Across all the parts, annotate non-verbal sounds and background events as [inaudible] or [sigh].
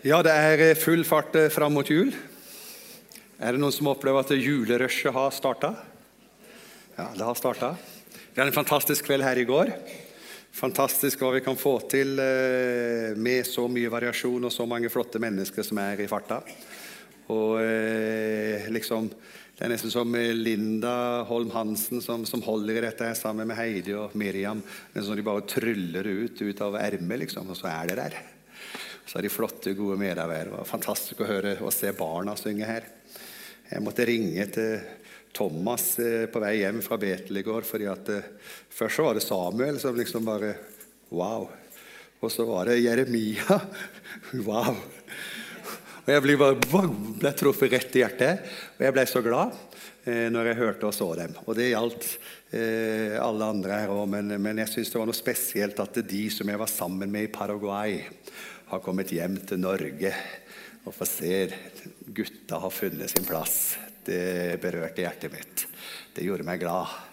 Ja, det er eh, full fart eh, fram mot jul. Er det noen som opplever at julerushet har starta? Ja, det har starta. Vi hadde en fantastisk kveld her i går. Fantastisk hva vi kan få til eh, med så mye variasjon og så mange flotte mennesker som er i farta. Og liksom Det er nesten som Linda Holm Hansen som, som holder i dette sammen med Heidi og Miriam. Det er sånn De bare tryller ut ut av ermet, liksom, og så er det der. Så er de flotte, gode medarbeidere. Det var fantastisk å høre og se barna synge her. Jeg måtte ringe til Thomas eh, på vei hjem fra Betel i går. fordi at eh, Først så var det Samuel som liksom bare Wow. Og så var det Jeremia. [laughs] Wow. Og jeg ble bare ble truffet rett i hjertet. Og jeg ble så glad eh, når jeg hørte og så dem. Og det gjaldt alle andre her òg, men, men, jeg syns det var noe spesielt at de som jeg var sammen med i Paraguay, har kommet hjem til Norge og får se gutta har funnet sin plass. Det berørte hjertet mitt. Det gjorde meg glad.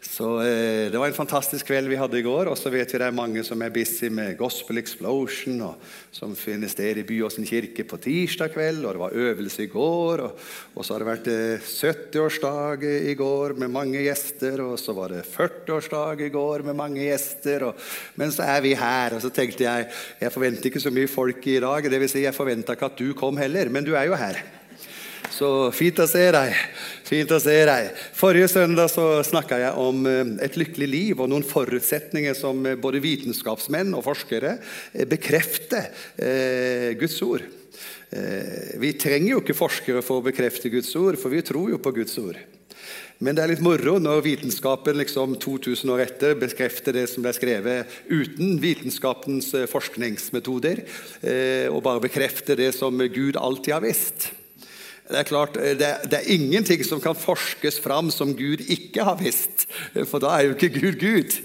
Så eh, Det var en fantastisk kveld vi hadde i går. Og så vet vi det er mange som er busy med Gospel Explosion, og, som finner sted i Byåsen kirke på tirsdag kveld. Og det var øvelse i går. Og, og så har det vært eh, 70-årsdag i går med mange gjester. Og så var det 40-årsdag i går med mange gjester. Og, men så er vi her. Og så tenkte jeg jeg forventer ikke så mye folk i dag. Vil si, jeg forventa ikke at du kom heller, men du er jo her. Så fint å se deg. Fint å se deg. Forrige søndag så snakka jeg om eh, et lykkelig liv og noen forutsetninger som eh, både vitenskapsmenn og forskere eh, bekrefter Guds ord. Vi trenger jo ikke forskere for å bekrefte Guds ord, for vi tror jo på Guds ord. Men det er litt moro når vitenskapen liksom 2000 år etter bekrefter det som ble skrevet uten vitenskapens forskningsmetoder, og bare bekrefter det som Gud alltid har visst. Det er klart, eh, det, det, er ingenting som kan forskes fram som Gud ikke har visst, for da er jo ikke Gud Gud.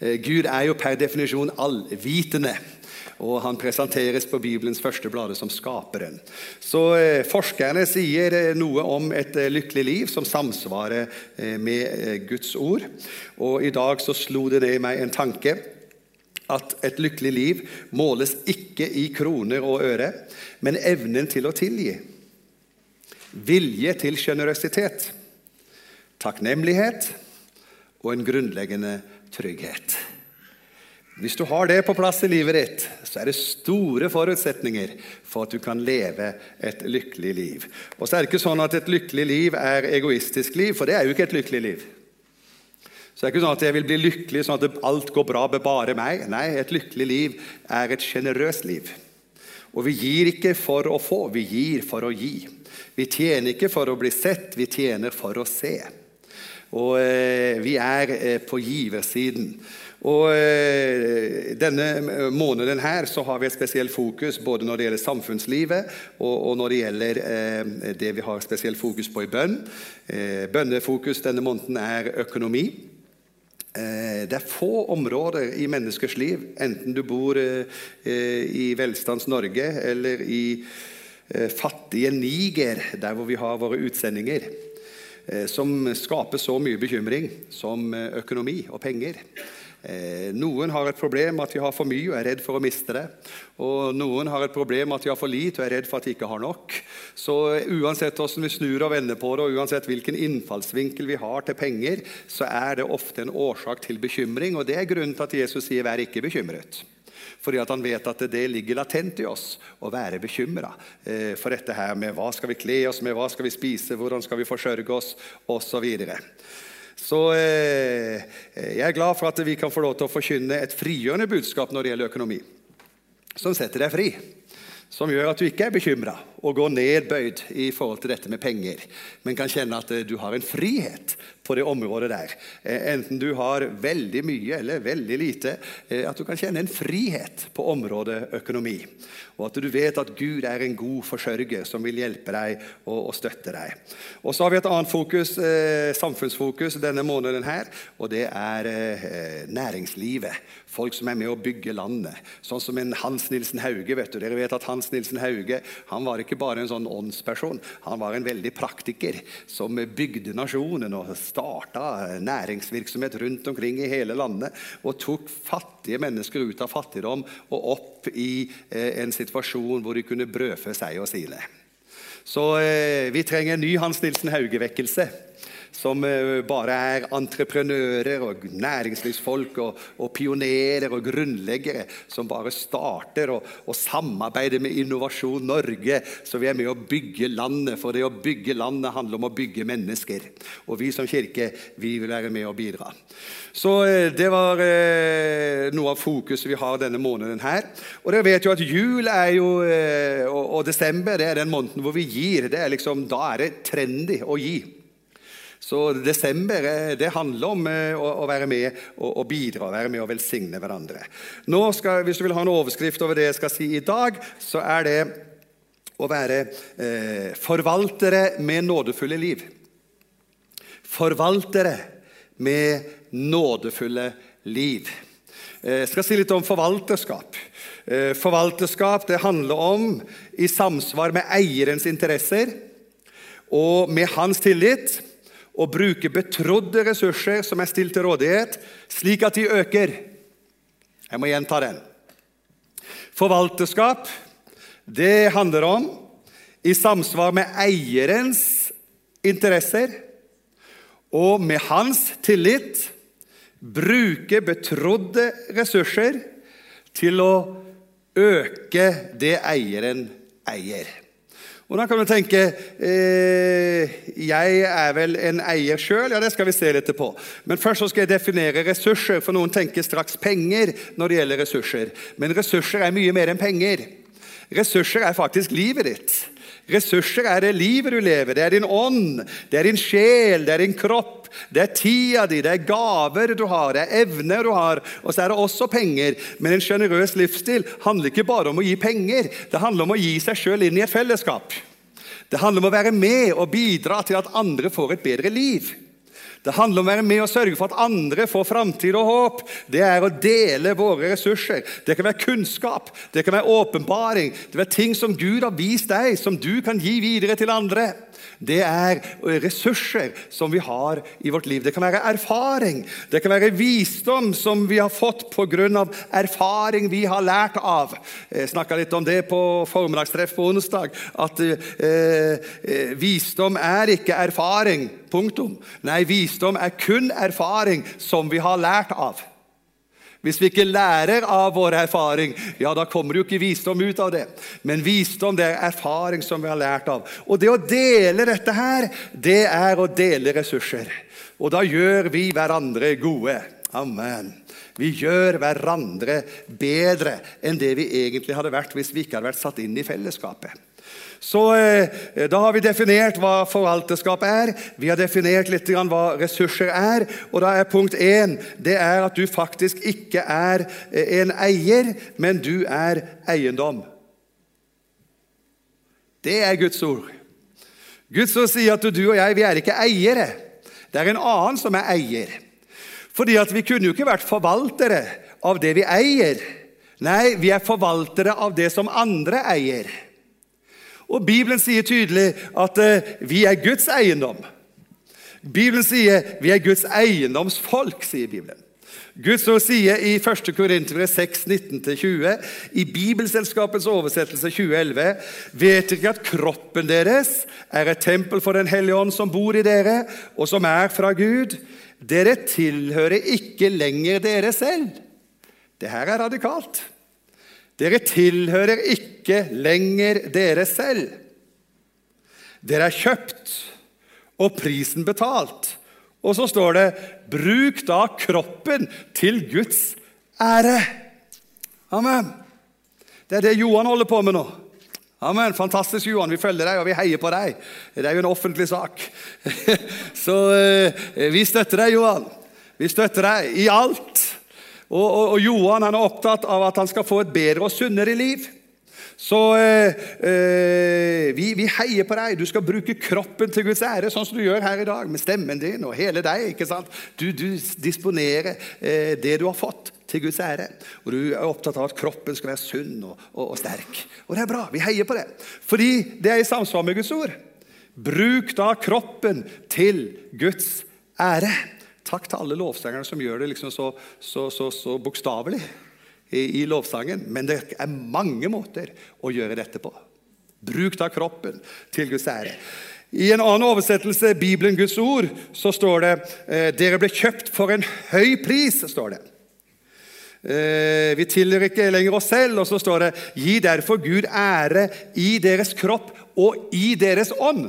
Eh, Gud er jo per definisjon allvitende, og han presenteres på Bibelens første blad som skaperen. Så eh, forskerne sier eh, noe om et eh, lykkelig liv som samsvarer eh, med Guds ord. Og i dag så slo det ned i meg en tanke at et lykkelig liv måles ikke i kroner og øre, men evnen til å tilgi vilje til sjenerøsitet, takknemlighet og en grunnleggende trygghet. Hvis du har det på plass i livet ditt, så er det store forutsetninger for at du kan leve et lykkelig liv. Og så er det ikke sånn at et lykkelig liv er egoistisk liv, for det er jo ikke et lykkelig liv. Så det er ikke sånn at jeg vil bli lykkelig sånn at alt går bra med bare meg. Nei, et lykkelig liv er et sjenerøst liv. Og vi gir ikke for å få, vi gir for å gi. Vi tjener ikke for å bli sett, vi tjener for å se. Og eh, vi er eh, på giversiden. Og eh, Denne måneden her så har vi et spesielt fokus både når det gjelder samfunnslivet og, og når det gjelder eh, det vi har spesielt fokus på i bønn. Eh, bønnefokus denne måneden er økonomi. Det er få områder i menneskers liv, enten du bor i velstands Norge eller i fattige Niger, der hvor vi har våre utsendinger, eh, som skaper så mye bekymring som eh, økonomi og penger. Noen har et problem med at de har for mye og er redd for å miste det. Og noen har et problem med at de har for lite og er redd for at de ikke har nok. Så uansett hvordan vi snur og vender på det, og uansett hvilken innfallsvinkel vi har til penger, så er det ofte en årsak til bekymring. Og det er grunnen til at Jesus sier 'vær ikke bekymret' fordi han vet at det ligger latent i oss å være bekymra eh, for dette her med hva skal vi kle oss med, hva skal vi spise, hvordan skal vi forsørge oss, osv. Så, så eh, jeg er glad for at vi kan få lov til å forkynne et frigjørende budskap når det gjelder økonomi, som setter deg fri som gjør at du ikke er bekymra og går nedbøyd i forhold til dette med penger, men kan kjenne at du har en frihet på det området der. Eh, enten du har veldig mye eller veldig lite. Eh, at du kan kjenne en frihet på området økonomi. Og at du vet at Gud er en god forsørger som vil hjelpe deg og, støtte deg. Og Så har vi et annet fokus, eh, samfunnsfokus denne måneden, her, og det er eh, næringslivet. Folk som er med å bygge landet. Sånn som en Hans Nilsen Hauge. vet du. Dere vet at Hans Nilsen Hauge han var ikke ikke bare en sånn åndsperson, han var en veldig praktiker som bygde nasjonen og starta næringsvirksomhet rundt omkring i hele landet. Og tok fattige mennesker ut av fattigdom og opp i eh, en situasjon hvor de kunne brødfø seg og sine. Så eh, vi trenger en ny Hans Nilsen Hauge-vekkelse som eh, bare er entreprenører og næringslivsfolk og, og pionerer og grunnleggere, som bare starter og, og, samarbeider med Innovasjon Norge, så vi er med å bygge landet. For det å bygge landet handler om å bygge mennesker. Og vi som kirke vi vil være med og bidra. Så eh, det var eh, noe av fokuset vi har denne måneden her. Og dere vet jo at jul er jo, og, og desember det er den måneden hvor vi gir. Det er liksom, da er det trendy å gi. Så desember eh, det handler om eh, å, være med og, bidra, være med og velsigne hverandre. Nå skal, Hvis du vil ha en overskrift over det jeg skal si i dag, så er det å være eh, forvaltere med nådefulle liv. Forvaltere med nådefulle liv. Eh, jeg skal si litt om forvalterskap. Eh, forvalterskap det handler om, i samsvar med eierens interesser og med hans tillit, å bruke betrodde ressurser som er stilt til rådighet, slik at de øker. Jeg må gjenta den. Forvalterskap det handler om, i samsvar med eierens interesser og med hans tillit, bruke betrodde ressurser til å øke det eieren eier. Og da kan du tenke eh, Jeg er vel en eier sjøl? Ja, det skal vi se litt på. Men først så skal jeg definere ressurser, for noen tenker straks penger når det gjelder ressurser. Men ressurser er mye mer enn penger. Ressurser er faktisk livet ditt. Ressurser er det livet du lever. Det er din ånd, det er din sjel, det er din kropp. Det er tida di, det er gaver du har, det er evner du har. Og så er det også penger. Men en sjenerøs livsstil handler ikke bare om å gi penger. Det handler om å gi seg sjøl inn i et fellesskap. Det handler om å være med og bidra til at andre får et bedre liv. Det handler om å være med og sørge for at andre får framtid og håp. Det er å dele våre ressurser. Det kan være kunnskap, det kan være åpenbaring. Det kan være ting som Gud har vist deg, som du kan gi videre til andre. Det er ressurser som vi har i vårt liv. Det kan være erfaring, det kan være visdom som vi har fått pga. erfaring vi har lært av. Jeg snakka litt om det på formiddagstreff på onsdag. At eh, eh, visdom er ikke erfaring. Punktum. Nei, visdom er kun erfaring som vi har lært av. Hvis vi ikke lærer av vår erfaring, ja, da kommer jo ikke visdom ut av det. Men visdom det er erfaring som vi har lært av. Og det å dele dette her, det er å dele ressurser. Og da gjør vi hverandre gode. Amen. Vi gjør hverandre bedre enn det vi egentlig hadde vært hvis vi ikke hadde vært satt inn i fellesskapet. Så eh, Da har vi definert hva forvalterskap er, vi har definert litt hva ressurser er. Og da er punkt én det er at du faktisk ikke er eh, en eier, men du er eiendom. Det er Guds ord. Guds ord sier at du og jeg vi er ikke eiere. Det er en annen som er eier. Fordi at Vi kunne jo ikke vært forvaltere av det vi eier. Nei, vi er forvaltere av det som andre eier. Og Bibelen sier tydelig at eh, vi er Guds eiendom. Bibelen sier vi er Guds eiendomsfolk, sier Bibelen. Guds ord sier i 1. Korintere 6, 19-20, i Bibelselskapets oversettelse 2011, vet dere ikke at kroppen deres er et tempel for Den hellige ånd som bor i dere, og som er fra Gud? Dere tilhører ikke lenger dere selv. Det her er radikalt. Dere tilhører ikke lenger dere selv. Dere er kjøpt og prisen betalt. Og så står det 'bruk da kroppen til Guds ære'. Amen. Det er det Johan holder på med nå. Amen. Fantastisk, Johan. Vi følger deg, og vi heier på deg. Det er jo en offentlig sak. [laughs] Så eh, vi støtter deg, Johan. Vi støtter deg i alt. Og, og, og, Johan han er opptatt av at han skal få et bedre og sunnere liv. Så eh, eh, vi, vi, heier på deg. Du skal bruke kroppen til Guds ære, sånn som du gjør her i dag, med stemmen din og hele deg. ikke sant? Du, du disponerer eh, det du har fått, til Guds ære. Og du er opptatt av at kroppen skal være sunn og, og, og sterk. Og det er bra. Vi heier på det. Fordi det er i samsvar med Guds ord. Bruk da kroppen til Guds ære. Takk til alle lovsangerne som gjør det liksom så, så, så, så bokstavelig i, i, lovsangen. Men det er mange måter å gjøre dette på. Bruk da kroppen til Guds ære. I en annen oversettelse, Bibelen Guds ord, så står det eh, dere ble kjøpt for en høy pris. står det. Eh, vi tilhører ikke lenger oss selv. Og så står det gi derfor Gud ære i deres kropp og i deres ånd.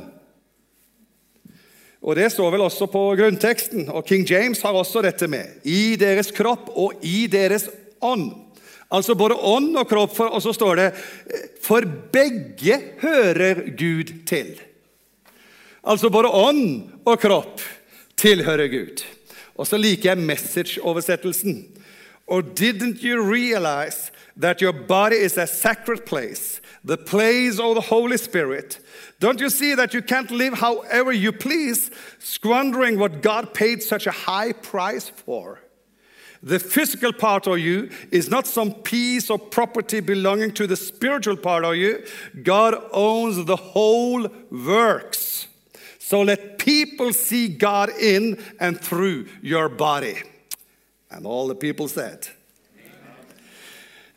Og Det står vel også på grunnteksten, og King James har også dette med. I deres kropp og i deres ånd. Altså både ånd og kropp, og så står det For begge hører Gud til. Altså både ånd og kropp tilhører Gud. Og så liker jeg message-oversettelsen. Or didn't you realize that your body is a sacred place, the place of the Holy Spirit? Don't you see that you can't live however you please, squandering what God paid such a high price for? The physical part of you is not some piece or property belonging to the spiritual part of you. God owns the whole works. So let people see God in and through your body. And all the people said,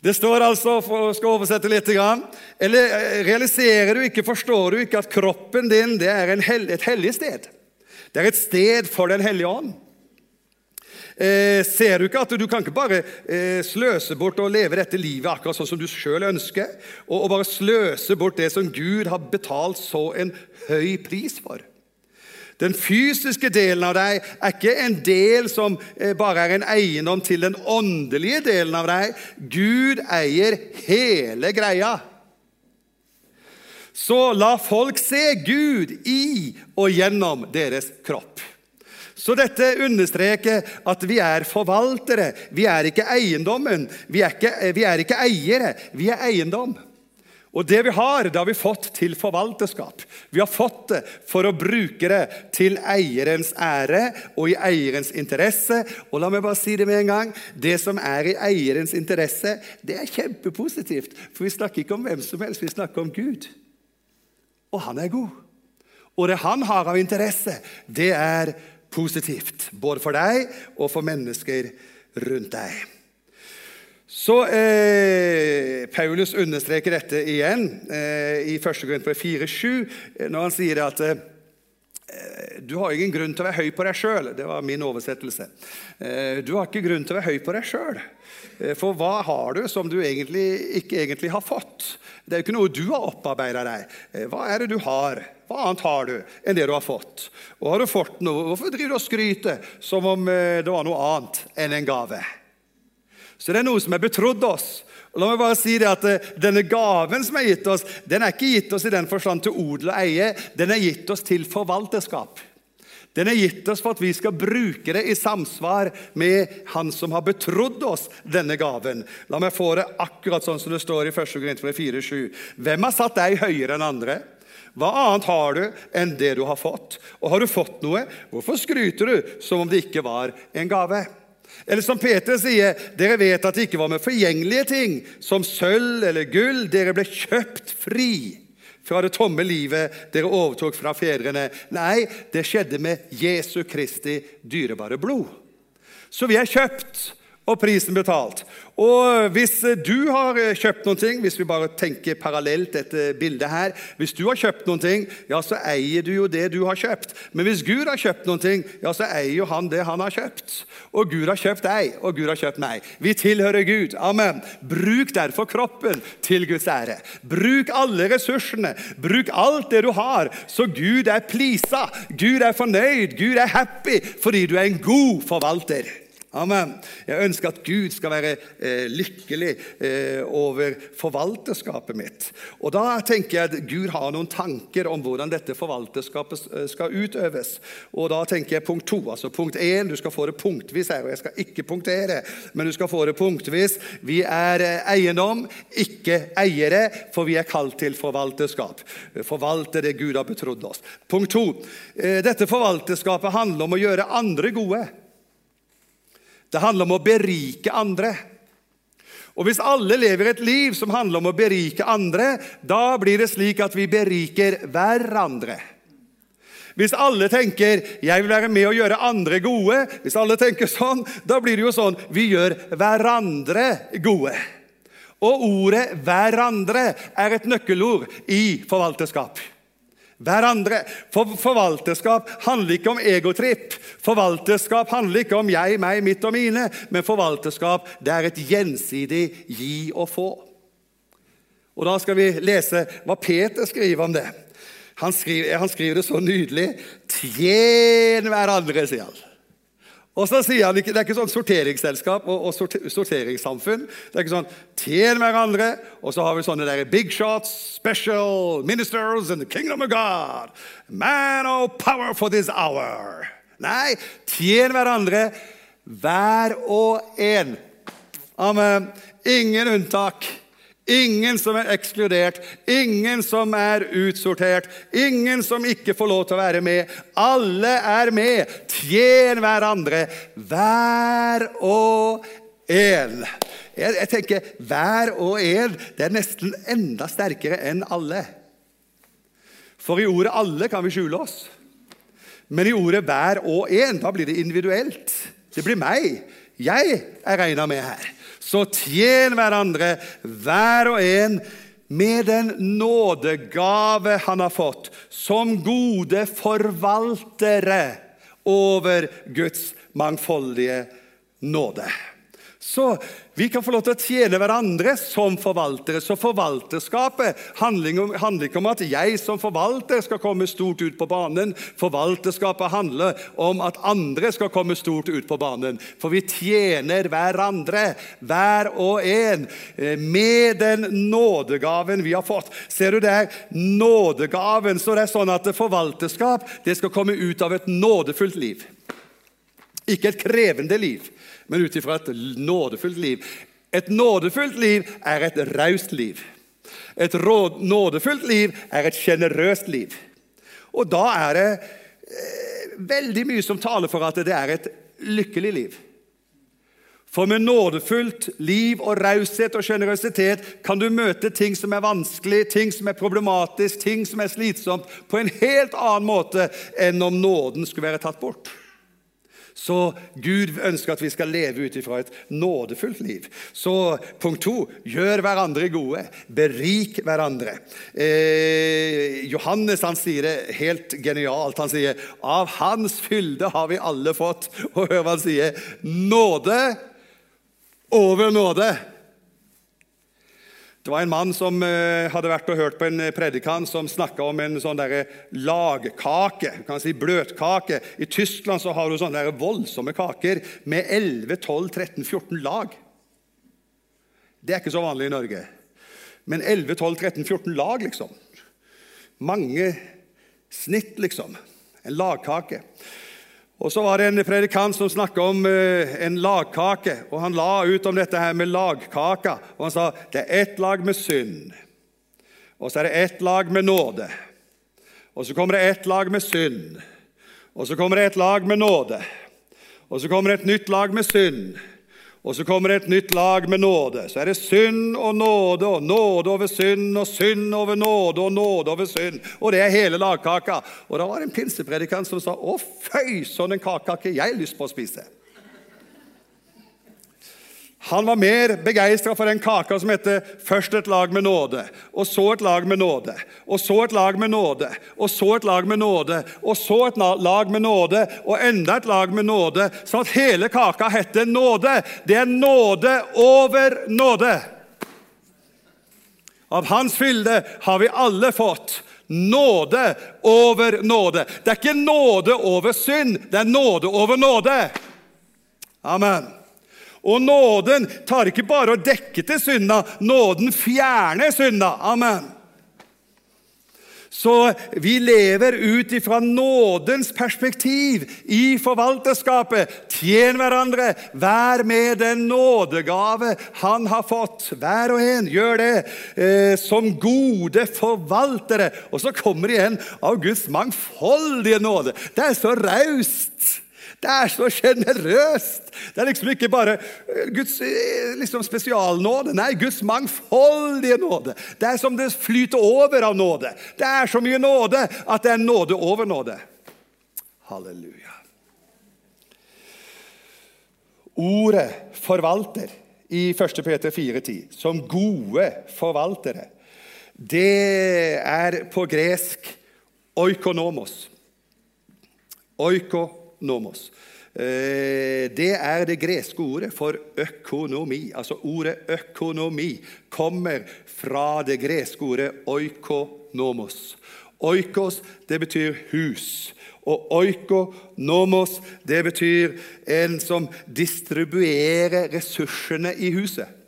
Det står altså, for skal oversette litt, eller eh, Realiserer du ikke, forstår du ikke at kroppen din det er hel, et hellig sted? Det er et sted for Den hellige ånd. Eh, ser du ikke at du kan ikke bare eh, sløse bort og leve dette livet akkurat sånn som du sjøl ønsker, og, og bare sløse bort det som Gud har betalt så en høy pris for? Den fysiske delen av deg er ikke en del som eh, bare er en eiendom til den åndelige delen av deg. Gud eier hele greia. Så la folk se Gud i og gjennom deres kropp. Så dette understreker at vi er forvaltere. Vi er ikke eiendommen. Vi er ikke, vi er ikke eiere. Vi er eiendom. Og det vi har, det har vi fått til forvalterskap. Vi har fått det for å bruke det til eierens ære og i eierens interesse. Og la meg bare si det med en gang. Det som er i eierens interesse, det er kjempepositivt. For vi snakker ikke om hvem som helst, vi snakker om Gud. Og han er god. Og det han har av interesse, det er positivt. Både for deg og for mennesker rundt deg. Så eh, Paulus understreker dette igjen eh, i 1. Korinterbrev 4,7, eh, når han sier at eh, du har ingen grunn til å være høy på deg sjøl. Det var min oversettelse. Eh, du har ikke grunn til å være høy på deg sjøl. Eh, for hva har du som du egentlig, ikke egentlig har fått? Det er jo ikke noe du har opparbeida deg. Hva er det du har? Hva annet har du enn det du har fått? Og har du fått noe, hvorfor driver du og skryter som om det var noe annet enn en gave? Så det er noe som er betrodd oss. Og la meg bare si det at eh, Denne gaven som er gitt oss, den er ikke gitt oss i den forstand til odel og eie. Den er gitt oss til forvalterskap. Den er gitt oss for at vi skal bruke det i samsvar med Han som har betrodd oss denne gaven. La meg få det akkurat sånn som det står i 1. Korintene 4,7. Hvem har satt deg høyere enn andre? Hva annet har du enn det du har fått? Og har du fått noe, hvorfor skryter du som om det ikke var en gave? Eller som Peter sier, dere vet at det ikke var med forgjengelige ting, som sølv eller gull. Dere ble kjøpt fri fra det tomme livet dere overtok fra fedrene. Nei, det skjedde med Jesu Kristi dyrebare blod. Så vi er kjøpt og prisen betalt. Og hvis du har kjøpt noen ting, hvis vi bare tenker parallelt dette bildet her Hvis du har kjøpt noen ting, ja, så eier du jo det du har kjøpt. Men hvis Gud har kjøpt noen ting, ja, så eier jo han det han har kjøpt. Og Gud har kjøpt deg, og Gud har kjøpt meg. Vi tilhører Gud. Amen. Bruk derfor kroppen til Guds ære. Bruk alle ressursene. Bruk alt det du har, så Gud er plisa. Gud er fornøyd. Gud er happy fordi du er en god forvalter. Amen. Jeg ønsker at Gud skal være eh, lykkelig eh, over forvalterskapet mitt. Og Da tenker jeg at Gud har noen tanker om hvordan dette forvalterskapet eh, skal utøves. Og Da tenker jeg punkt to. altså Punkt én, du skal få det punktvis her. og Jeg skal ikke punktere, men du skal få det punktvis. Vi er eh, eiendom, ikke eiere, for vi er kalt til forvalterskap. Forvalte det Gud har betrodd oss. Punkt to. Eh, dette forvalterskapet handler om å gjøre andre gode. Det handler om å berike andre. Og Hvis alle lever et liv som handler om å berike andre, da blir det slik at vi beriker hverandre. Hvis alle tenker 'jeg vil være med og gjøre andre gode', hvis alle tenker sånn, da blir det jo sånn vi gjør hverandre gode. Og ordet 'hverandre' er et nøkkelord i forvalterskap. Hverandre. For forvalterskap handler ikke om egotripp. Forvalterskap handler ikke om jeg, meg, mitt og mine. Men forvalterskap det er et gjensidig gi og få. Og Da skal vi lese hva Peter skriver om det. Han skriver, han skriver det så nydelig. Tjen hverandre, sier han. Og så sier han Det er ikke sånn sorteringsselskap og, og sorteringssamfunn. Det er ikke sånn tjen hverandre, og så har vi sånne der big shots, special ministers in the kingdom of God. Man of power for this hour. Nei, tjen hverandre, hver og en. Amen. Ingen unntak. Ingen som er ekskludert, ingen som er utsortert, ingen som ikke får lov til å være med. Alle er med. Tjen hverandre, hver og en. Jeg, jeg tenker hver og en det er nesten enda sterkere enn alle. For i ordet 'alle' kan vi skjule oss. Men i ordet 'hver og en' da blir det individuelt. Det blir meg. Jeg er regna med her. Så tjen hverandre, hver og en, med den nådegave han har fått, som gode forvaltere over Guds mangfoldige nåde. Så vi kan få lov til å tjene hverandre som forvaltere. Så forvalterskapet handler, ikke om at jeg som forvalter skal komme stort ut på banen. Forvalterskapet handler om at andre skal komme stort ut på banen. For vi tjener hverandre, hver og en, eh, med den nådegaven vi har fått. Ser du der? Nådegaven. Så det er sånn at forvalterskap det skal komme ut av et nådefullt liv. Ikke et krevende liv men ut ifra et nådefullt liv. Et nådefullt liv er et raust liv. Et nådefullt liv er et sjenerøst liv. Og da er det eh, veldig mye som taler for at det er et lykkelig liv. For med nådefullt liv og raushet og sjenerøsitet kan du møte ting som er vanskelig, ting som er problematisk, ting som er slitsomt, på en helt annen måte enn om nåden skulle være tatt bort. Så Gud ønsker at vi skal leve ut ifra et nådefullt liv. Så punkt to gjør hverandre gode. Berik hverandre. Eh, Johannes han sier det helt genialt. Han sier av hans fylde har vi alle fått. Og hør hva han sier. Nåde over nåde. Det var en mann som eh, hadde vært og hørt på en predikant som snakka om en sånn der lagkake, kan si bløtkake. I Tyskland så har du sånne der voldsomme kaker med 11, 12, 13, 14 lag. Det er ikke så vanlig i Norge. Men 11, 12, 13, 14 lag, liksom. Mange snitt, liksom. En lagkake. Og Så var det en predikant som snakket om uh, en lagkake. og Han la ut om dette her med lagkaka. og Han sa det er ett lag med synd, og så er det ett lag med nåde. Og så kommer det ett lag med synd, og så kommer det ett lag med nåde. Og så kommer det et nytt lag med synd. Og så kommer det et nytt lag med nåde. Så er det synd og nåde og nåde over synd og synd over nåde og nåde over synd. Og det er hele lagkaka. Og da var det en pinsepredikant som sa 'Å, føy, sånn en kake har ikke jeg lyst på å spise'. Han var mer begeistra for den kaka som heter 'først et lag med nåde', og så et lag med nåde, og så et lag med nåde, og så et lag med nåde, og så et lag med nåde, og enda et lag med nåde, sånn at hele kaka heter nåde. Det er nåde over nåde. Av Hans fylde har vi alle fått nåde over nåde. Det er ikke nåde over synd, det er nåde over nåde. Amen. Og nåden tar ikke bare å dekke til synda, nåden fjerner synda. Amen. Så vi lever ut ifra nådens perspektiv i forvalterskapet. Tjen hverandre, vær med den nådegave han har fått. Hver og en gjør det eh, som gode forvaltere. Og så kommer det igjen av Guds mangfoldige nåde. Det er så raust. Det er så sjenerøst! Det er liksom ikke bare eh, Guds eh, liksom spesialnåde. Nei, Guds mangfoldige nåde. Det er som det flyter over av nåde. Det er så mye nåde at det er nåde over nåde. Halleluja. Ordet forvalter i 1. Peter 4,10 som gode forvaltere, det er på gresk oikonomos. Oikonomos. Eh, det er det greske ordet for økonomi. Altså Ordet økonomi kommer fra det greske ordet oikonomos. Oikos det betyr hus. Og oikonomos det betyr en som distribuerer ressursene i huset.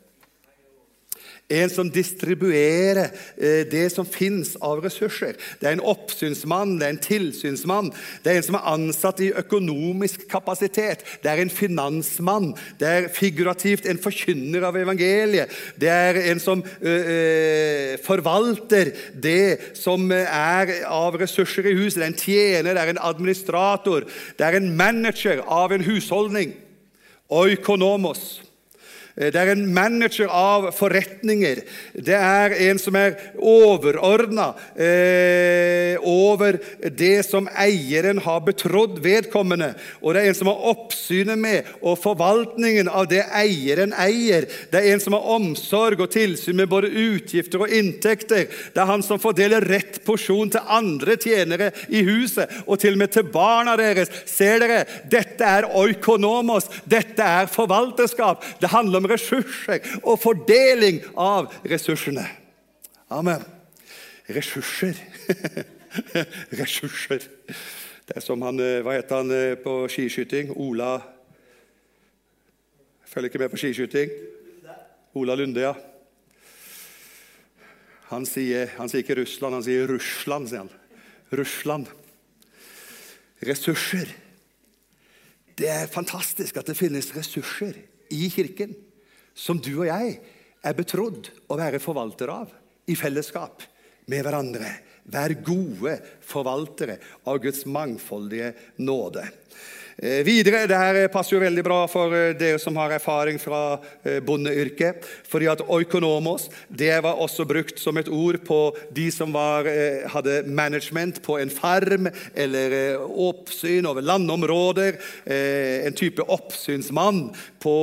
En som distribuerer eh, det som finnes av ressurser. Det er en oppsynsmann, det er en tilsynsmann. Det er en som er ansatt i økonomisk kapasitet. Det er en finansmann. Det er figurativt en forkynner av evangeliet. Det er en som øh, forvalter det som er av ressurser i huset. Det er en tjener, det er en administrator, det er en manager av en husholdning. Oikonomos. Eh, det er en manager av forretninger. Det er en som er overordna eh, over det som eieren har betrodd vedkommende. Og det er en som har oppsynet med og forvaltningen av det eieren eier. Det er en som har omsorg og tilsyn med både utgifter og inntekter. Det er han som fordeler rett porsjon til andre tjenere i huset, og til og med til barna deres. Ser dere? Dette er oikonomos. Dette er forvalterskap. Det handler om ressurser og fordeling av ressursene. Amen. Ressurser. [laughs] ressurser. Det er som han eh, Hva heter han eh, på skiskyting? Ola Jeg følger ikke med på skiskyting. Ola Lunde, ja. Han sier, han sier ikke Russland, han sier Russland. sier han. Russland. Ressurser. Det er fantastisk at det finnes ressurser i Kirken som du og jeg er betrodd å være forvalter av i fellesskap med hverandre. Vær gode forvaltere av Guds mangfoldige nåde. Eh, videre, det her passer jo veldig bra for eh, dere som har erfaring fra eh, bondeyrket. fordi at oikonomos det var også brukt som et ord på de som var, hadde management på en farm eller oppsyn over landområder. En type oppsynsmann på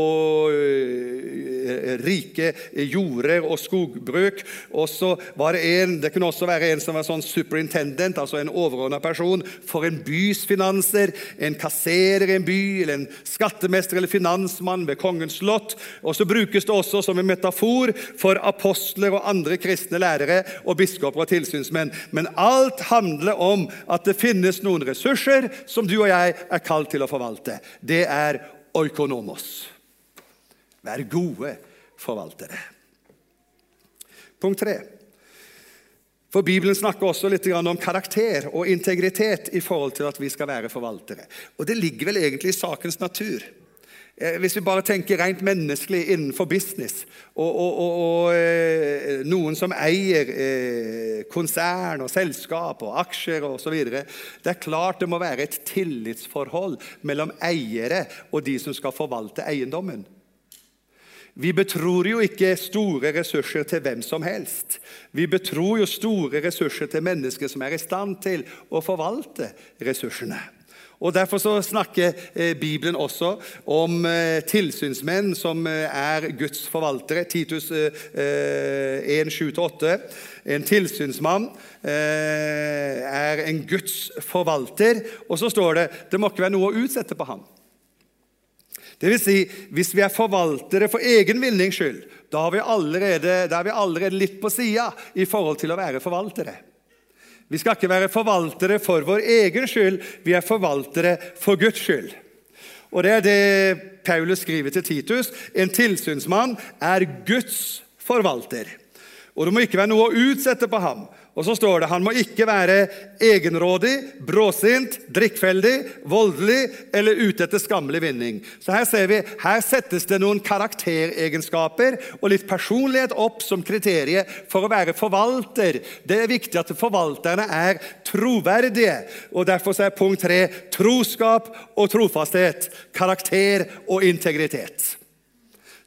rike jorder og skogbruk. Og så var Det en, det kunne også være en som var sånn superintendent, altså en overordna person for en bys finanser, en kasser leder i en by, eller en skattemester eller finansmann ved kongens slott. Og så brukes det også som en metafor for apostler og andre kristne lærere og biskoper og tilsynsmenn. Men alt handler om at det finnes noen ressurser som du og jeg er kalt til å forvalte. Det er oikonomos. Vær gode forvaltere. Punkt tre. For Bibelen snakker også litt om karakter og integritet i forhold til at vi skal være forvaltere. Og Det ligger vel egentlig i sakens natur. Eh, hvis vi bare tenker rent menneskelig innenfor business, og, og, og, og eh, noen som eier eh, konsern og selskap og aksjer osv. Det er klart det må være et tillitsforhold mellom eiere og de som skal forvalte eiendommen. Vi betror jo ikke store ressurser til hvem som helst. Vi betror jo store ressurser til mennesker som er i stand til å forvalte ressursene. Og Derfor så snakker eh, Bibelen også om eh, tilsynsmenn som eh, er Guds forvaltere. Titus 1, 7-8. En tilsynsmann er en Guds forvalter. Og så står det det må ikke være noe å utsette på ham. Det vil si, hvis vi er forvaltere for egen vinnings skyld, da, allerede, da er vi allerede litt på sida i forhold til å være forvaltere. Vi skal ikke være forvaltere for vår egen skyld, vi er forvaltere for Guds skyld. Og Det er det Paulus skriver til Titus. En tilsynsmann er Guds forvalter. Og det må ikke være noe å utsette på ham. Og så står det han må ikke være egenrådig, bråsint, drikkfeldig, voldelig eller ute etter skammelig vinning. Så her ser vi, her settes det noen karakteregenskaper og litt personlighet opp som kriterier for å være forvalter. Det er viktig at forvalterne er troverdige. og Derfor er punkt tre troskap og trofasthet. Karakter og integritet.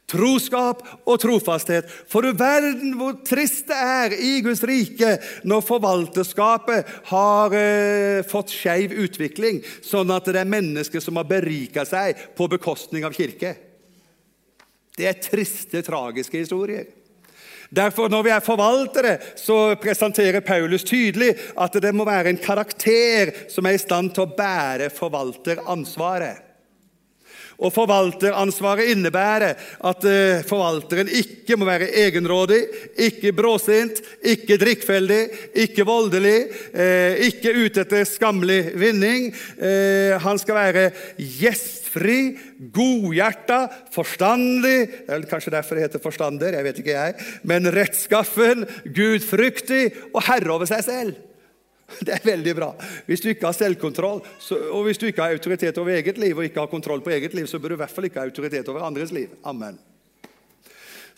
Troskap og trofasthet. For du verden hvor trist det er i Guds rike når forvalterskapet har eh, fått skeiv utvikling, sånn at det er mennesker som har berika seg på bekostning av kirke. Det er triste, tragiske historier. Derfor, Når vi er forvaltere, så presenterer Paulus tydelig at det må være en karakter som er i stand til å bære forvalteransvaret. Og Forvalteransvaret innebærer at uh, forvalteren ikke må være egenrådig, ikke bråsint, ikke drikkfeldig, ikke voldelig, uh, ikke ute etter skammelig vinning. Uh, han skal være gjestfri, godhjerta, forstandig Kanskje derfor det heter forstander, jeg vet ikke jeg. Men rettskaffen, gudfryktig og herre over seg selv. [laughs] Det er veldig bra. Hvis du ikke har selvkontroll, så, og hvis du ikke har autoritet over eget liv, og ikke har kontroll på eget liv, så bør du i hvert fall ikke ha autoritet over andres liv. Amen.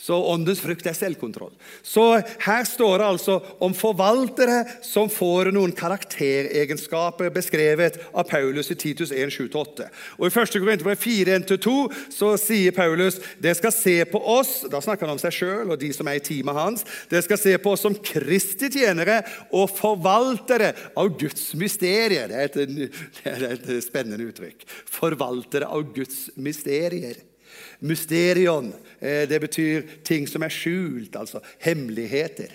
Så åndens frukt er selvkontroll. Så Her står det altså om forvaltere som får noen karakteregenskaper beskrevet av Paulus i Titus 1, 7-8. Og I 1. Korinterbrev 4, 1-2 så sier Paulus det skal se på oss Da snakker han om seg sjøl og de som er i teamet hans. Det skal se på oss som Kristi tjenere og forvaltere av Guds mysterier. Det er et, det er et spennende uttrykk. Forvaltere av Guds mysterier. Mysterion eh, det betyr ting som er skjult, altså hemmeligheter.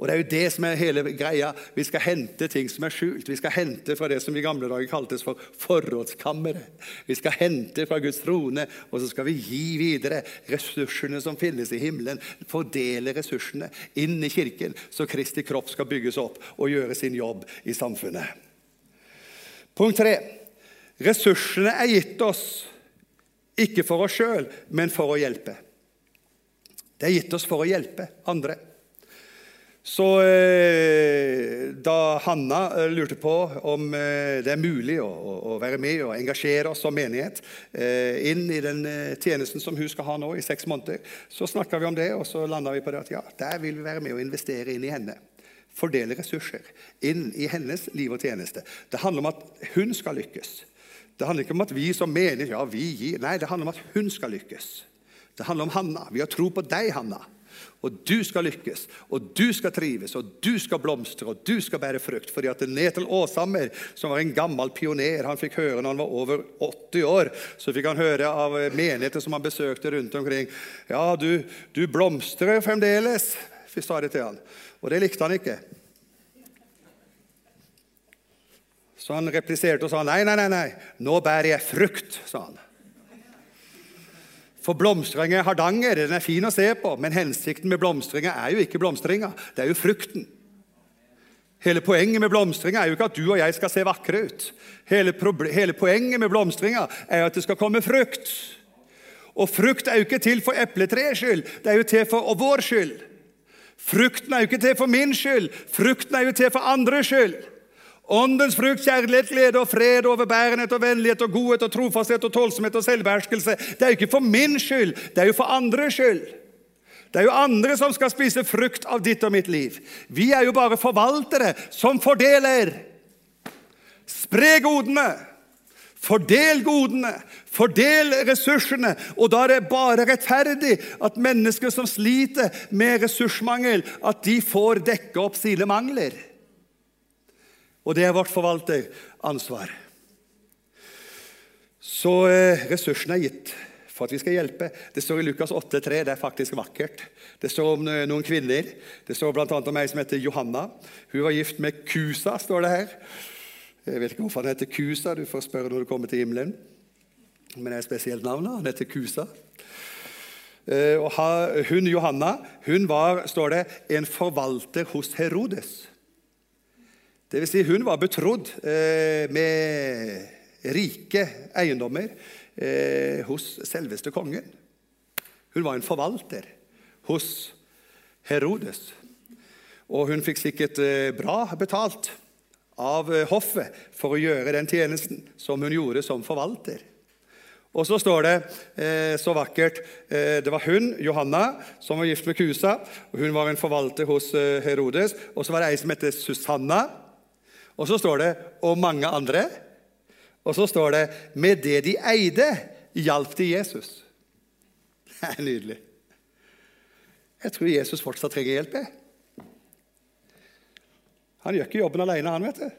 Og Det er jo det som er hele greia. Vi skal hente ting som er skjult. Vi skal hente fra det som i gamle dager kaltes for forrådskammeret. Vi skal hente fra Guds trone, og så skal vi gi videre ressursene som finnes i himmelen. Fordele ressursene inn i kirken, så Kristi kropp skal bygges opp og gjøre sin jobb i samfunnet. Punkt tre. Ressursene er gitt oss ikke for oss sjøl, men for å hjelpe. Det er gitt oss for å hjelpe andre. Så eh, da Hanna eh, lurte på om eh, det er mulig å, å, være med og engasjere oss som menighet eh, inn i den eh, tjenesten som hun skal ha nå i seks måneder, så snakka vi om det, og så landa vi på det at ja, der vil vi være med og investere inn i henne. Fordele ressurser inn i hennes liv og tjeneste. Det handler om at hun skal lykkes. Det handler ikke om at vi som menighet ja, vi gir. Nei, det handler om at hun skal lykkes. Det handler om Hanna. Vi har tro på deg, Hanna. Og du skal lykkes, og du skal trives, og du skal blomstre, og du skal bære frukt. Fordi at Netel Åshammer, som var en gammel pioner, han fikk høre når han var over 80 år, så fikk han høre av menigheter som han besøkte rundt omkring Ja, du, du blomstrer fremdeles, sa det til han. Og det likte han ikke. Så han repliserte og sa nei, nei, nei, nei, nå bærer jeg frukt, sa han. For blomstringa i Hardanger den er fin å se på, men hensikten med blomstringa er jo ikke blomstringa, det er jo frukten. Hele poenget med blomstringa er jo ikke at du og jeg skal se vakre ut. Hele, hele poenget med blomstringa er at det skal komme frukt. Og frukt er jo ikke til for epletreets skyld, det er jo til for vår skyld. Frukten er jo ikke til for min skyld, frukten er jo til for andres skyld. Åndens frukt, kjærlighet, glede og fred, overbærenhet og vennlighet og godhet og trofasthet og tålsomhet og selvbeherskelse. Det er jo ikke for min skyld, det er jo for andres skyld. Det er jo andre som skal spise frukt av ditt og mitt liv. Vi er jo bare forvaltere som fordeler. Spre godene. Fordel godene, fordel ressursene. Og da er det bare rettferdig at mennesker som sliter med ressursmangel, at de får dekke opp sine mangler. Og det er vårt forvalteransvar. Så eh, ressursene er gitt for at vi skal hjelpe. Det står i Lukas 8,3. Det er faktisk vakkert. Det står om eh, noen kvinner. Det står bl.a. om ei som heter Johanna. Hun var gift med Kusa, står det her. Jeg vet ikke hvorfor han heter Kusa. Du får spørre når du kommer til himmelen. Men det er et spesielt navn. Han heter Kusa. Eh, hun Johanna hun var står det, en forvalter hos Herodes. Det vil si, hun var betrodd eh, med rike eiendommer eh, hos selveste kongen. Hun var en forvalter hos Herodes. Og hun fikk sikkert eh, bra betalt av eh, hoffet for å gjøre den tjenesten som hun gjorde som forvalter. Og så står det eh, så vakkert eh, Det var hun, Johanna, som var gift med Kusa. og Hun var en forvalter hos eh, Herodes. Og så var det ei som heter Susanna. Og så står det 'og mange andre'. Og så står det 'med det de eide, hjalp de Jesus'. [laughs] Det er nydelig. Jeg tror Jesus fortsatt trenger hjelp. Jeg. Han gjør ikke jobben alene, han, vet du.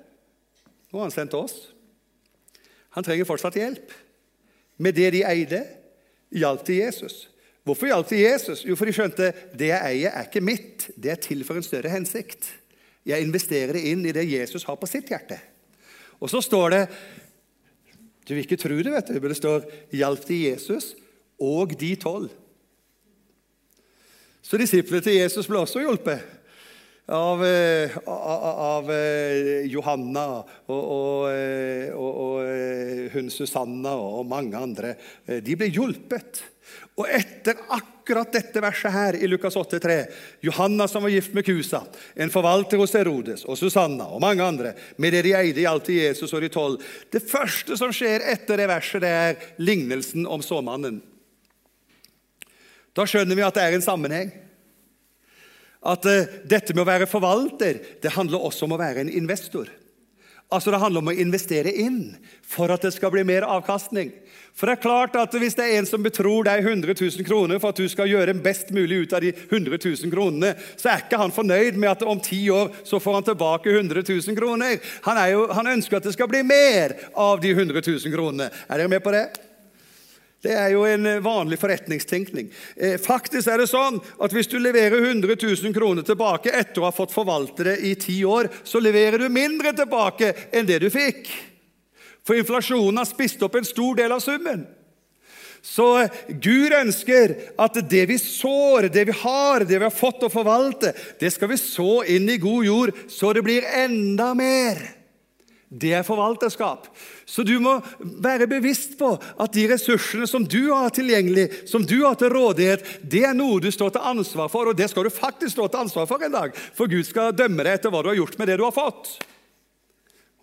Nå har han sendt oss. Han trenger fortsatt hjelp. Med det de eide, hjalp de Jesus. Hvorfor hjalp de Jesus? Jo, for de skjønte det jeg eier, er ikke mitt. Det er til for en større hensikt. Jeg investerer det inn i det Jesus har på sitt hjerte. Og så står det Du vil ikke tro det, vet du, men det står 'hjalp de Jesus og de tolv'. Så disiplene til Jesus ble også hjulpet av, eh, av, av eh, Johanna og, og, eh, og, hun Susanna og mange andre. De ble hjulpet. Og etter akkurat dette verset her i Lukas 8,3 Johanna som var gift med Kusa, en forvalter hos Herodes, og Susanna og mange andre, med det de eide, i alt til Jesus og de tolv. Det første som skjer etter det verset, det er lignelsen om såmannen. Da skjønner vi at det er en sammenheng. At uh, dette med å være forvalter det handler også om å være en investor. Altså Det handler om å investere inn for at det skal bli mer avkastning. For det er klart at Hvis det er en som betror deg 100 000 kroner for at du skal gjøre best mulig ut av de 100 000 kronene, så er ikke han fornøyd med at om ti år så får han tilbake 100 000 kroner. Han, jo, han ønsker at det skal bli mer av de 100 000 kronene. Er dere med på det? Det er jo en eh, vanlig forretningstenkning. Eh, faktisk er det sånn at Hvis du leverer 100 000 kroner tilbake etter å ha fått forvalte det i ti år, så leverer du mindre tilbake enn det du fikk. For inflasjonen har spist opp en stor del av summen. Så eh, Gud ønsker at det vi sår, det vi har, det vi har fått å forvalte, det skal vi så inn i god jord, så det blir enda mer. Det er forvalterskap. Så du må være bevisst på at de ressursene som du har tilgjengelig, som du har til rådighet, det er noe du står til ansvar for, og det skal du faktisk stå til ansvar for en dag. For Gud skal dømme deg etter hva du har gjort med det du har fått.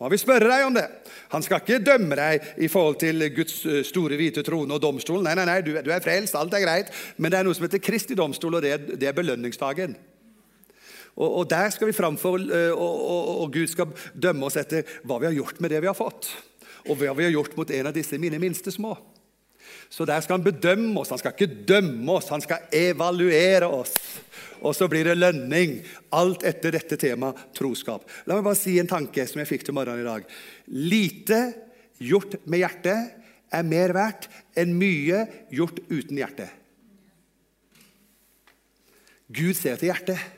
Han vil spørre deg om det. Han skal ikke dømme deg i forhold til Guds eh, store hvite trone og domstolen. Nei, nei, nei, du, er frelst, alt er greit. Men det er noe som heter Kristi domstol, og det det er belønningsdagen. Og, og, Der skal vi framfor, eh, og, og, og Gud skal dømme oss etter hva vi har gjort med det vi har fått. Og hva vi har gjort mot en av disse mine minste små. Så der skal han bedømme oss. Han skal ikke dømme oss, han skal evaluere oss. Og så blir det lønning. Alt etter dette temaet troskap. La meg bare si en tanke som jeg fikk til morgenen i dag. Lite gjort med hjertet er mer verdt enn mye gjort uten hjerte. Gud ser til hjertet.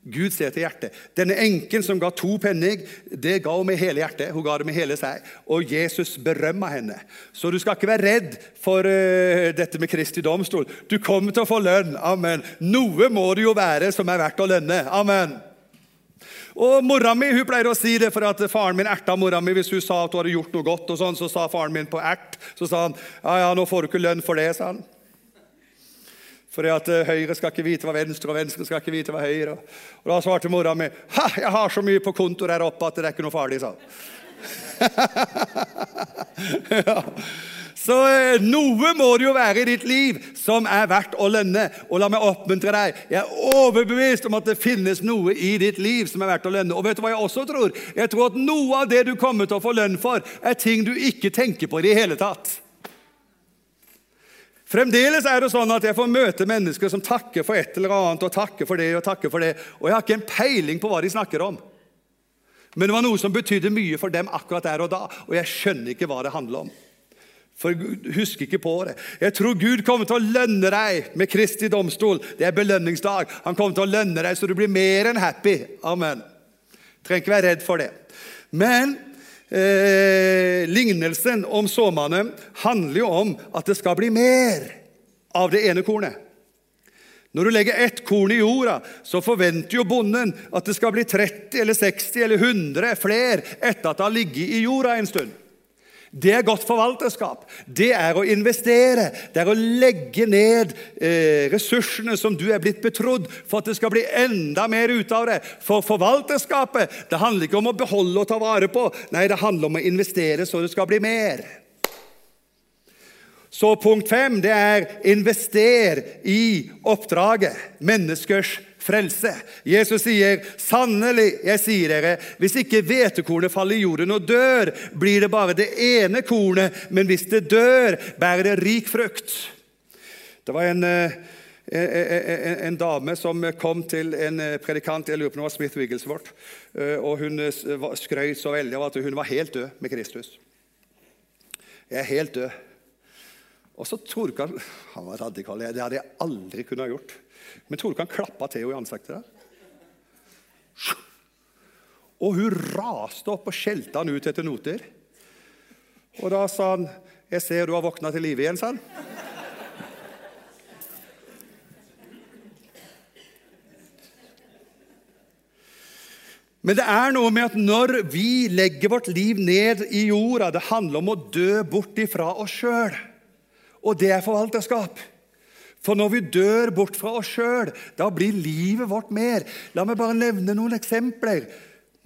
Gud ser til hjertet. Denne enken som ga to penning, det ga hun med hele hjertet. Hun ga det med hele seg. Og Jesus berømma henne. Så du skal ikke være redd for uh, dette med Kristi domstol. Du kommer til å få lønn. Amen. Noe må det jo være som er verdt å lønne. Amen. Og Mora mi hun pleier å si det, for at faren min erta mora mi hvis hun sa at hun hadde gjort noe godt. og sånn, Så sa faren min på ert så sa han, ja, ja, nå får du ikke lønn for det. sa han. Fordi at eh, Høyre skal ikke vite hva venstre, og venstre skal ikke vite hva høyre. Og Da svarte mora mi ha, jeg har så mye på konto der oppe at det er ikke noe farlig. sa [laughs] ja. Så eh, noe må det jo være i ditt liv som er verdt å lønne. Og la meg oppmuntre deg. Jeg er overbevist om at det finnes noe i ditt liv som er verdt å lønne. Og vet du hva jeg også tror? Jeg tror at noe av det du kommer til å få lønn for, er ting du ikke tenker på i det hele tatt. Fremdeles er det sånn at jeg får møte mennesker som takker for et eller annet, og takker for det og takker for det, og jeg har ikke en peiling på hva de snakker om. Men det var noe som betydde mye for dem akkurat der og da, og jeg skjønner ikke hva det handler om. For husker ikke på det. Jeg tror Gud kommer til å lønne deg med Kristi domstol. Det er belønningsdag. Han kommer til å lønne deg så du blir mer enn happy. Amen. Trenger ikke være redd for det. Men eh, lignelsen om såmannen handler jo om at det skal bli mer av det ene kornet. Når du legger ett korn i jorda, så forventer jo bonden at det skal bli 30 eller 60 eller 100 flere etter at det har ligget i jorda en stund. Det er godt forvalterskap. Det er å investere. Det er å legge ned eh, ressursene som du er blitt betrodd, for at det skal bli enda mer ut av det. For forvalterskapet det handler ikke om å beholde og ta vare på. Nei, det handler om å investere så det skal bli mer. Så punkt fem det er invester i oppdraget. Menneskers frelse. Jesus sier, 'Sannelig, jeg sier dere, hvis ikke hvetekornet faller i jorden og dør, blir det bare det ene kornet, men hvis det dør, bærer det rik frukt.' Det var en, en, en, en dame som kom til en predikant, jeg lurer på om var Smith Wigglesworth, og hun skrøt så veldig av at hun var helt død med Kristus. Jeg er helt død. Og så trodde han Han var radikal. Det hadde jeg aldri kunnet gjort. Men tror du ikke han klappa til henne i ansiktet? der? Og hun raste opp og skjelte han ut etter noter. Og da sa han, 'Jeg ser du har våkna til live igjen', sa han. Men det er noe med at når vi legger vårt liv ned i jorda, det handler om å dø bort ifra oss sjøl. Og det er forvalterskap. For når vi dør bort fra oss sjøl, da blir livet vårt mer. La meg bare nevne noen eksempler.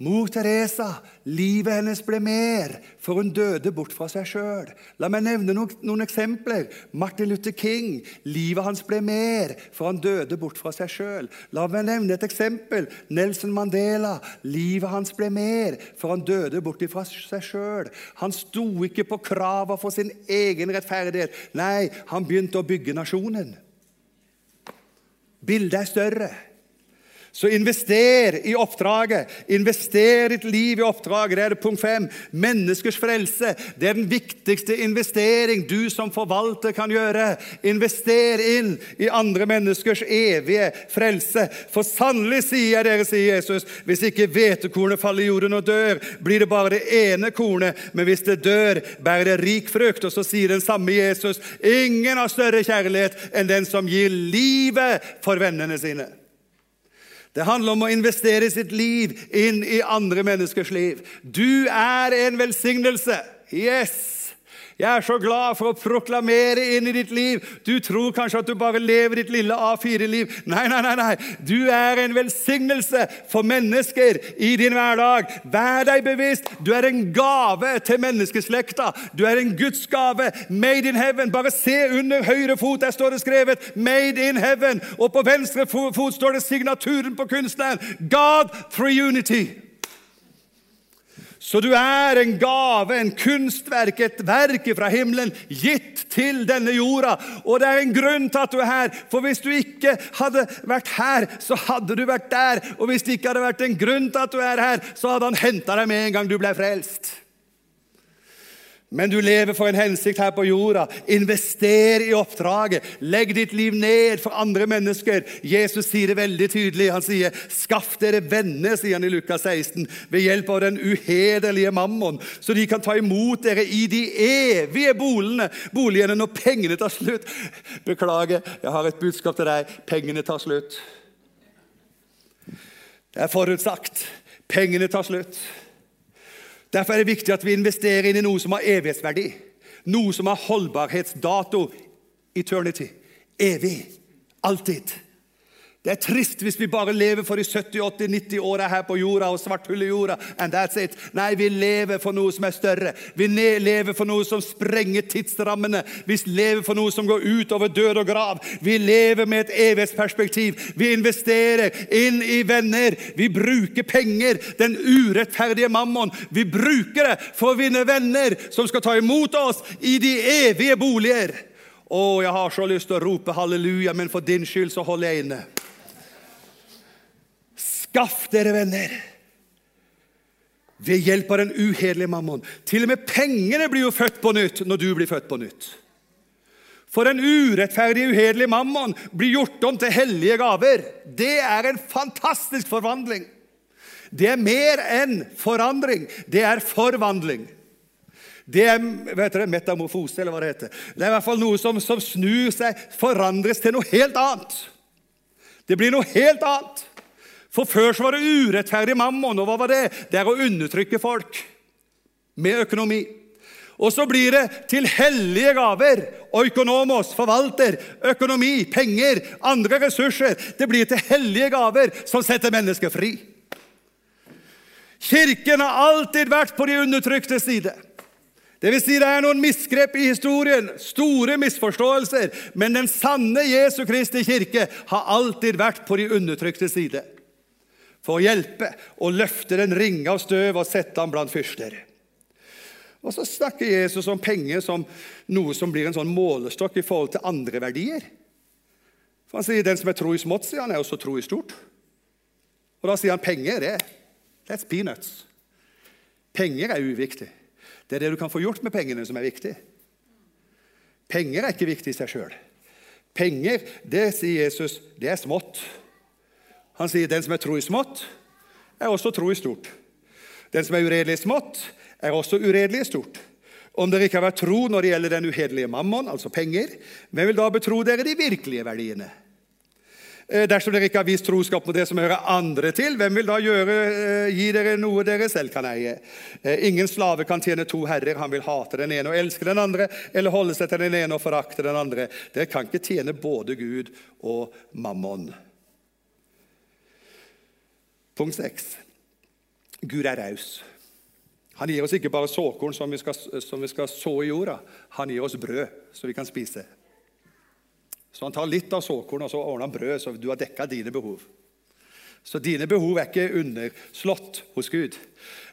Mor Teresa, livet hennes ble mer, for hun døde bort fra seg sjøl. La meg nevne noen, noen, eksempler. Martin Luther King, livet hans ble mer, for han døde bort fra seg sjøl. La meg nevne et eksempel. Nelson Mandela, livet hans ble mer, for han døde bort fra seg sjøl. Han sto ikke på krava for sin egen rettferdighet. Nei, han begynte å bygge nasjonen. Bildet er større. Så invester i oppdraget. Invester ditt liv i oppdraget. Det er det punkt fem. Menneskers frelse. Det er den viktigste investering du som forvalter kan gjøre. Invester inn i andre menneskers evige frelse. For sannelig sier jeg dere, sier Jesus, hvis ikke hvetekornet faller i jorden og dør, blir det bare det ene kornet, men hvis det dør, bærer det rik frukt. Og så sier den samme Jesus, ingen har større kjærlighet enn den som gir livet for vennene sine. Det handler om å investere sitt liv inn i andre menneskers liv. Du er en velsignelse. Yes! Jeg er så glad for å proklamere inn i ditt liv. Du tror kanskje at du bare lever ditt lille A4-liv. Nei, nei, nei, nei. Du er en velsignelse for mennesker i din hverdag. Vær deg bevisst. Du er en gave til menneskeslekta. Du er en Guds gave. Made in heaven. Bare se under høyre fot. Der står det skrevet 'Made in heaven'. Og på venstre fot står det signaturen på kunstneren. God through unity. Så du er en gave, en kunstverk, et verk fra himmelen, gitt til denne jorda. Og det er en grunn til at du er her. For hvis du ikke hadde vært her, så hadde du vært der. Og hvis det ikke hadde vært en grunn til at du er her, så hadde han henta deg med en gang du ble frelst. Men du lever for en hensikt her på jorda. Invester i oppdraget. Legg ditt liv ned for andre mennesker. Jesus sier det veldig tydelig. Han sier, 'Skaff dere venner', sier han i Lukas 16, 'ved hjelp av den uhederlige mammon', så de kan ta imot dere i de evige boligene, boligene når pengene tar slutt. Beklager, jeg har et budskap til deg. Pengene tar slutt. Det er forutsagt. Pengene tar slutt. Derfor er det viktig at vi investerer inn i noe som har evighetsverdi. Noe som har holdbarhetsdato. Eternity. Evig. Alltid. Det er trist hvis vi bare lever for de 70-80-90 åra her på jorda og svarthullet i jorda. and that's it. Nei, vi lever for noe som er større. Vi lever for noe som sprenger tidsrammene. Vi lever for noe som går utover død og grav. Vi lever med et evighetsperspektiv. Vi investerer inn i venner. Vi bruker penger, den urettferdige mammon. Vi bruker det for å vinne venner som skal ta imot oss i de evige boliger. Å, jeg har så lyst til å rope halleluja, men for din skyld så holder jeg inne. Skaff dere venner ved hjelp av den uhederlige mammon. Til og med pengene blir jo født på nytt når du blir født på nytt. For den urettferdige, uhederlige mammon blir gjort om til hellige gaver. Det er en fantastisk forvandling. Det er mer enn forandring. Det er forvandling. Det er dere, metamorfose, eller hva det heter. Det er i hvert fall noe som, som snur seg, forandres til noe helt annet. Det blir noe helt annet. For før så var det urettferdig mammon. Og hva var det? Det er å undertrykke folk med økonomi. Og så blir det til hellige gaver. Oikonomos, forvalter, økonomi, penger, andre ressurser. Det blir til hellige gaver som setter mennesket fri. Kirken har alltid vært på de undertrykte side. Det vil si det er noen misgrep i historien, store misforståelser, men den sanne Jesu Kristi kirke har alltid vært på de undertrykte side. For å hjelpe og løfte den ringe av støv og sette ham blant fyrster. Og så snakker Jesus om penger som noe som blir en sånn målestokk i forhold til andre verdier. For Han sier den som er tro i smått, sier han, er også tro i stort. Og da sier han penger, det that's peanuts. Penger er uviktig. Det er det du kan få gjort med pengene, som er viktig. Penger er ikke viktig i seg sjøl. Penger, det sier Jesus, det er smått. Han sier den som er tro i smått, er også tro i stort. Den som er uredelig i smått, er også uredelig i stort. Om dere ikke har vært tro når det gjelder den uhederlige mammon, altså penger, hvem vil da betro dere de virkelige verdiene? Eh, dersom dere ikke har vist troskap mot det som hører andre til, hvem vil da gjøre, eh, gi dere noe dere selv kan eie? Eh, ingen slave kan tjene to herrer. Han vil hate den ene og elske den andre, eller holde seg til den ene og forakte den andre. Dere kan ikke tjene både Gud og mammon. Punkt 6. Gud er raus. Han gir oss ikke bare såkorn som vi, skal, som vi skal så i jorda. Han gir oss brød så vi kan spise. Så han tar litt av såkorn og så ordner han brød, så du har dekka dine behov. Så dine behov er ikke underslått hos Gud.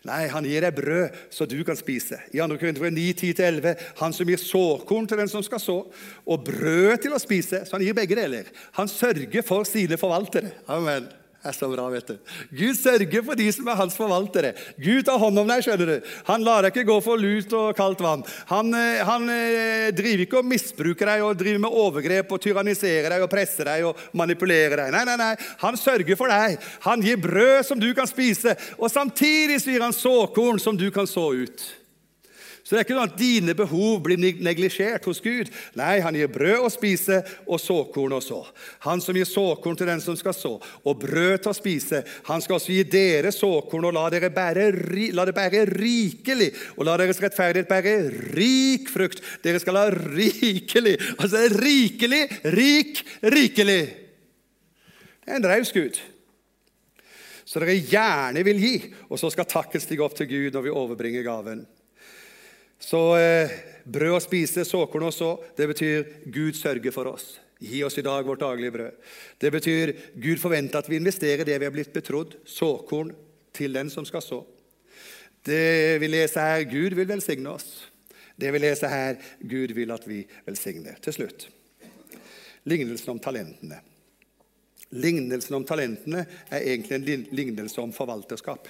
Nei, han gir deg brød så du kan spise. I 2. Korinter 9, 10-11, han som gir såkorn til den som skal så, og brød til å spise. Så han gir begge deler. Han sørger for sine forvaltere. Amen er så bra, vet du. Gud sørger for de som er hans forvaltere. Gud tar hånd om deg. skjønner du. Han lar deg ikke gå for lut og kaldt vann. Han, eh, han eh, driver ikke og misbruker deg og driver med overgrep og tyranniserer deg og presser deg og manipulerer deg. Nei, nei, nei. Han sørger for deg. Han gir brød som du kan spise, og samtidig gir han såkorn som du kan så ut. Så det er ikke noe at dine behov blir neglisjert hos Gud. Nei, han gir brød å spise og såkorn å så. Han som gir såkorn til den som skal så, og brød til å spise, han skal også gi dere såkorn og la dere bære, la det bære rikelig, og la deres rettferdighet bære rik frukt. Dere skal ha rikelig. Altså rikelig, rik, rikelig. Det er en raus Gud så dere gjerne vil gi, og så skal takken stige opp til Gud når vi overbringer gaven. Så eh, brød å spise, såkorn å så, det betyr Gud sørger for oss. Gi oss i dag vårt daglige brød. Det betyr Gud forventer at vi investerer det vi har blitt betrodd, såkorn, til den som skal så. Det vi leser her, Gud vil velsigne oss. Det vi leser her, Gud vil at vi velsigner. Til slutt lignelsen om talentene. Lignelsen om talentene er egentlig en lignelse om forvalterskap.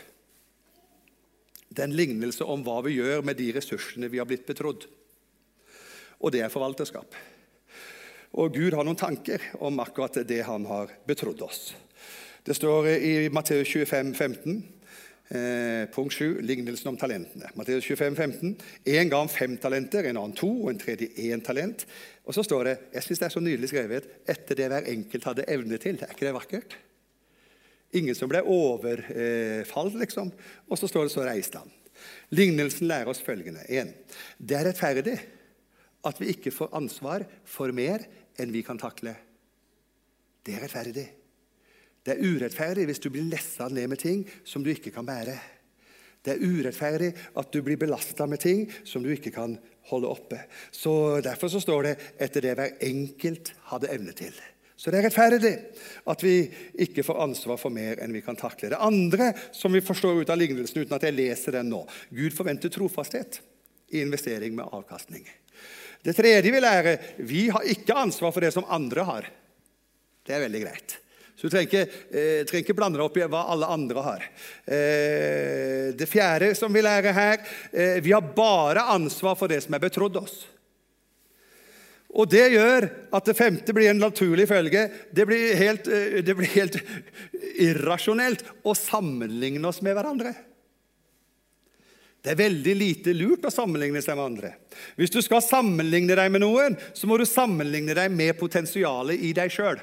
Det er en lignelse om hva vi gjør med de ressursene vi har blitt betrodd. Og det er forvalterskap. Og Gud har noen tanker om akkurat det han har betrodd oss. Det står i Matteus 25, 15, eh, punkt 7, lignelsen om talentene. Matteus 25, 15. En ga ham fem talenter, en annen to, og en tredje én talent. Og så står det jeg synes det er så nydelig skrevet, etter det hver enkelt hadde evne til. Er ikke det vakkert? Ingen som ble overfalt, liksom. Og så står det så reiste han. Lignelsen lærer oss følgende. 1. Det er rettferdig at vi ikke får ansvar for mer enn vi kan takle. Det er rettferdig. Det er urettferdig hvis du blir lessa ned med ting som du ikke kan bære. Det er urettferdig at du blir belasta med ting som du ikke kan holde oppe. Så Derfor så står det 'etter det hver enkelt hadde evne til'. Så det er rettferdig at vi ikke får ansvar for mer enn vi kan takle. Det andre som vi forstår ut av lignelsen, uten at jeg leser den nå Gud forventer trofasthet i investering med avkastning. Det tredje vi lærer vi har ikke ansvar for det som andre har. Det er veldig greit. Så du trenger eh, trenger ikke blande deg opp i hva alle andre har. Eh, det fjerde som vi lærer her eh, vi har bare ansvar for det som er betrodd oss. Og Det gjør at det femte blir en naturlig følge. Det blir helt, eh, det blir helt [laughs] irrasjonelt å sammenligne oss med hverandre. Det er veldig lite lurt å sammenligne seg med andre. Hvis du skal sammenligne deg med noen, så må du sammenligne deg med potensialet i deg sjøl.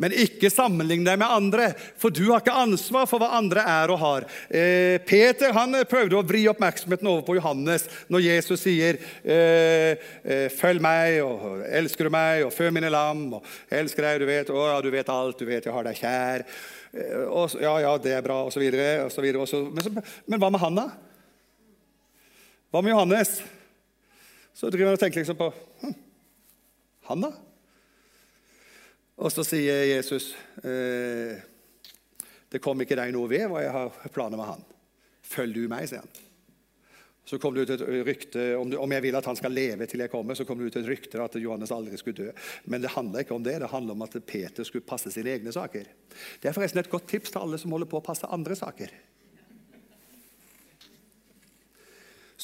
Men ikke sammenlign deg med andre, for du har ikke ansvar for hva andre er og har. Eh, Peter han prøvde å vri oppmerksomheten over på Johannes når Jesus sier eh, eh, 'Følg meg', og 'Elsker du meg', og 'Før mine lam', og 'Elsker deg', du vet, 'Å ja, du vet alt', du vet 'jeg har deg kjær'. Eh, og, ja, ja, det er bra, så, men, men hva med han, da? Hva med Johannes? Så driver han og tenker liksom på hm, Han, da? Og så sier Jesus eh, det kom ikke deg noe ved hva jeg har planer med han. Følg du meg, sier han. Så kom det ut et rykte, om, jeg vil at han skal leve til jeg kommer, så kom det ut et rykte at Johannes aldri skulle dø. Men det handler ikke om det. Det handler om at Peter skulle passe sine egne saker. Det er forresten et godt tips til alle som holder på å passe andre saker.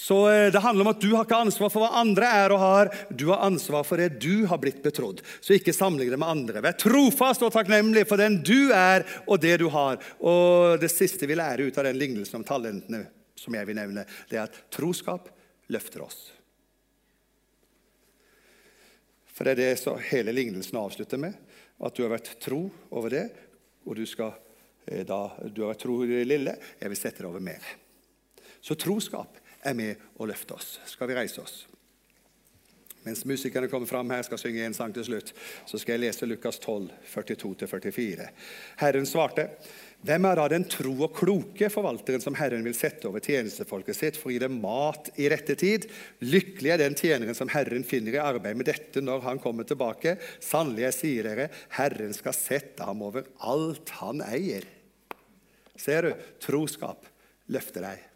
Så eh, Det handler om at du har ikke ansvar for hva andre er og har. Du har ansvar for det du har blitt betrodd. Så ikke sammenlign det med andre. Vær trofast og takknemlig for den du er og det du har. Og Det siste vi lærer ut av den lignelsen om talentene, som jeg vil nevne, det er at troskap løfter oss. For det er det hele lignelsen avslutter med. At du har vært tro over det, og du, skal, eh, da, du har vært tro i det lille. Jeg vil sette det over mer. Så troskap er med å løfte oss. Skal vi reise oss? Mens musikerne kommer fram her, skal synge en sang til slutt, så skal jeg lese Lukas 12, 42-44. Herren svarte, hvem er da den tro og kloke forvalteren som Herren vil sette over tjenestefolket sitt for å gi dem mat i rette tid? Lykkelig er den tjeneren som Herren finner i arbeid med dette når han kommer tilbake. Sannelig, jeg sier dere, Herren skal sette ham over alt han eier. Ser du? Troskap løfter deg.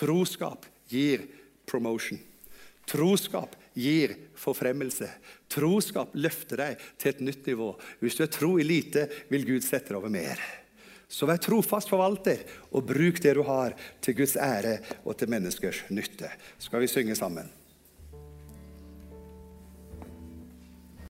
Troskap gir promotion. Troskap gir forfremmelse. Troskap løfter deg til et nytt nivå. Hvis du er tro i lite, vil Gud sette deg over mer. Så vær trofast forvalter, og bruk det du har, til Guds ære og til menneskers nytte. Skal vi synge sammen?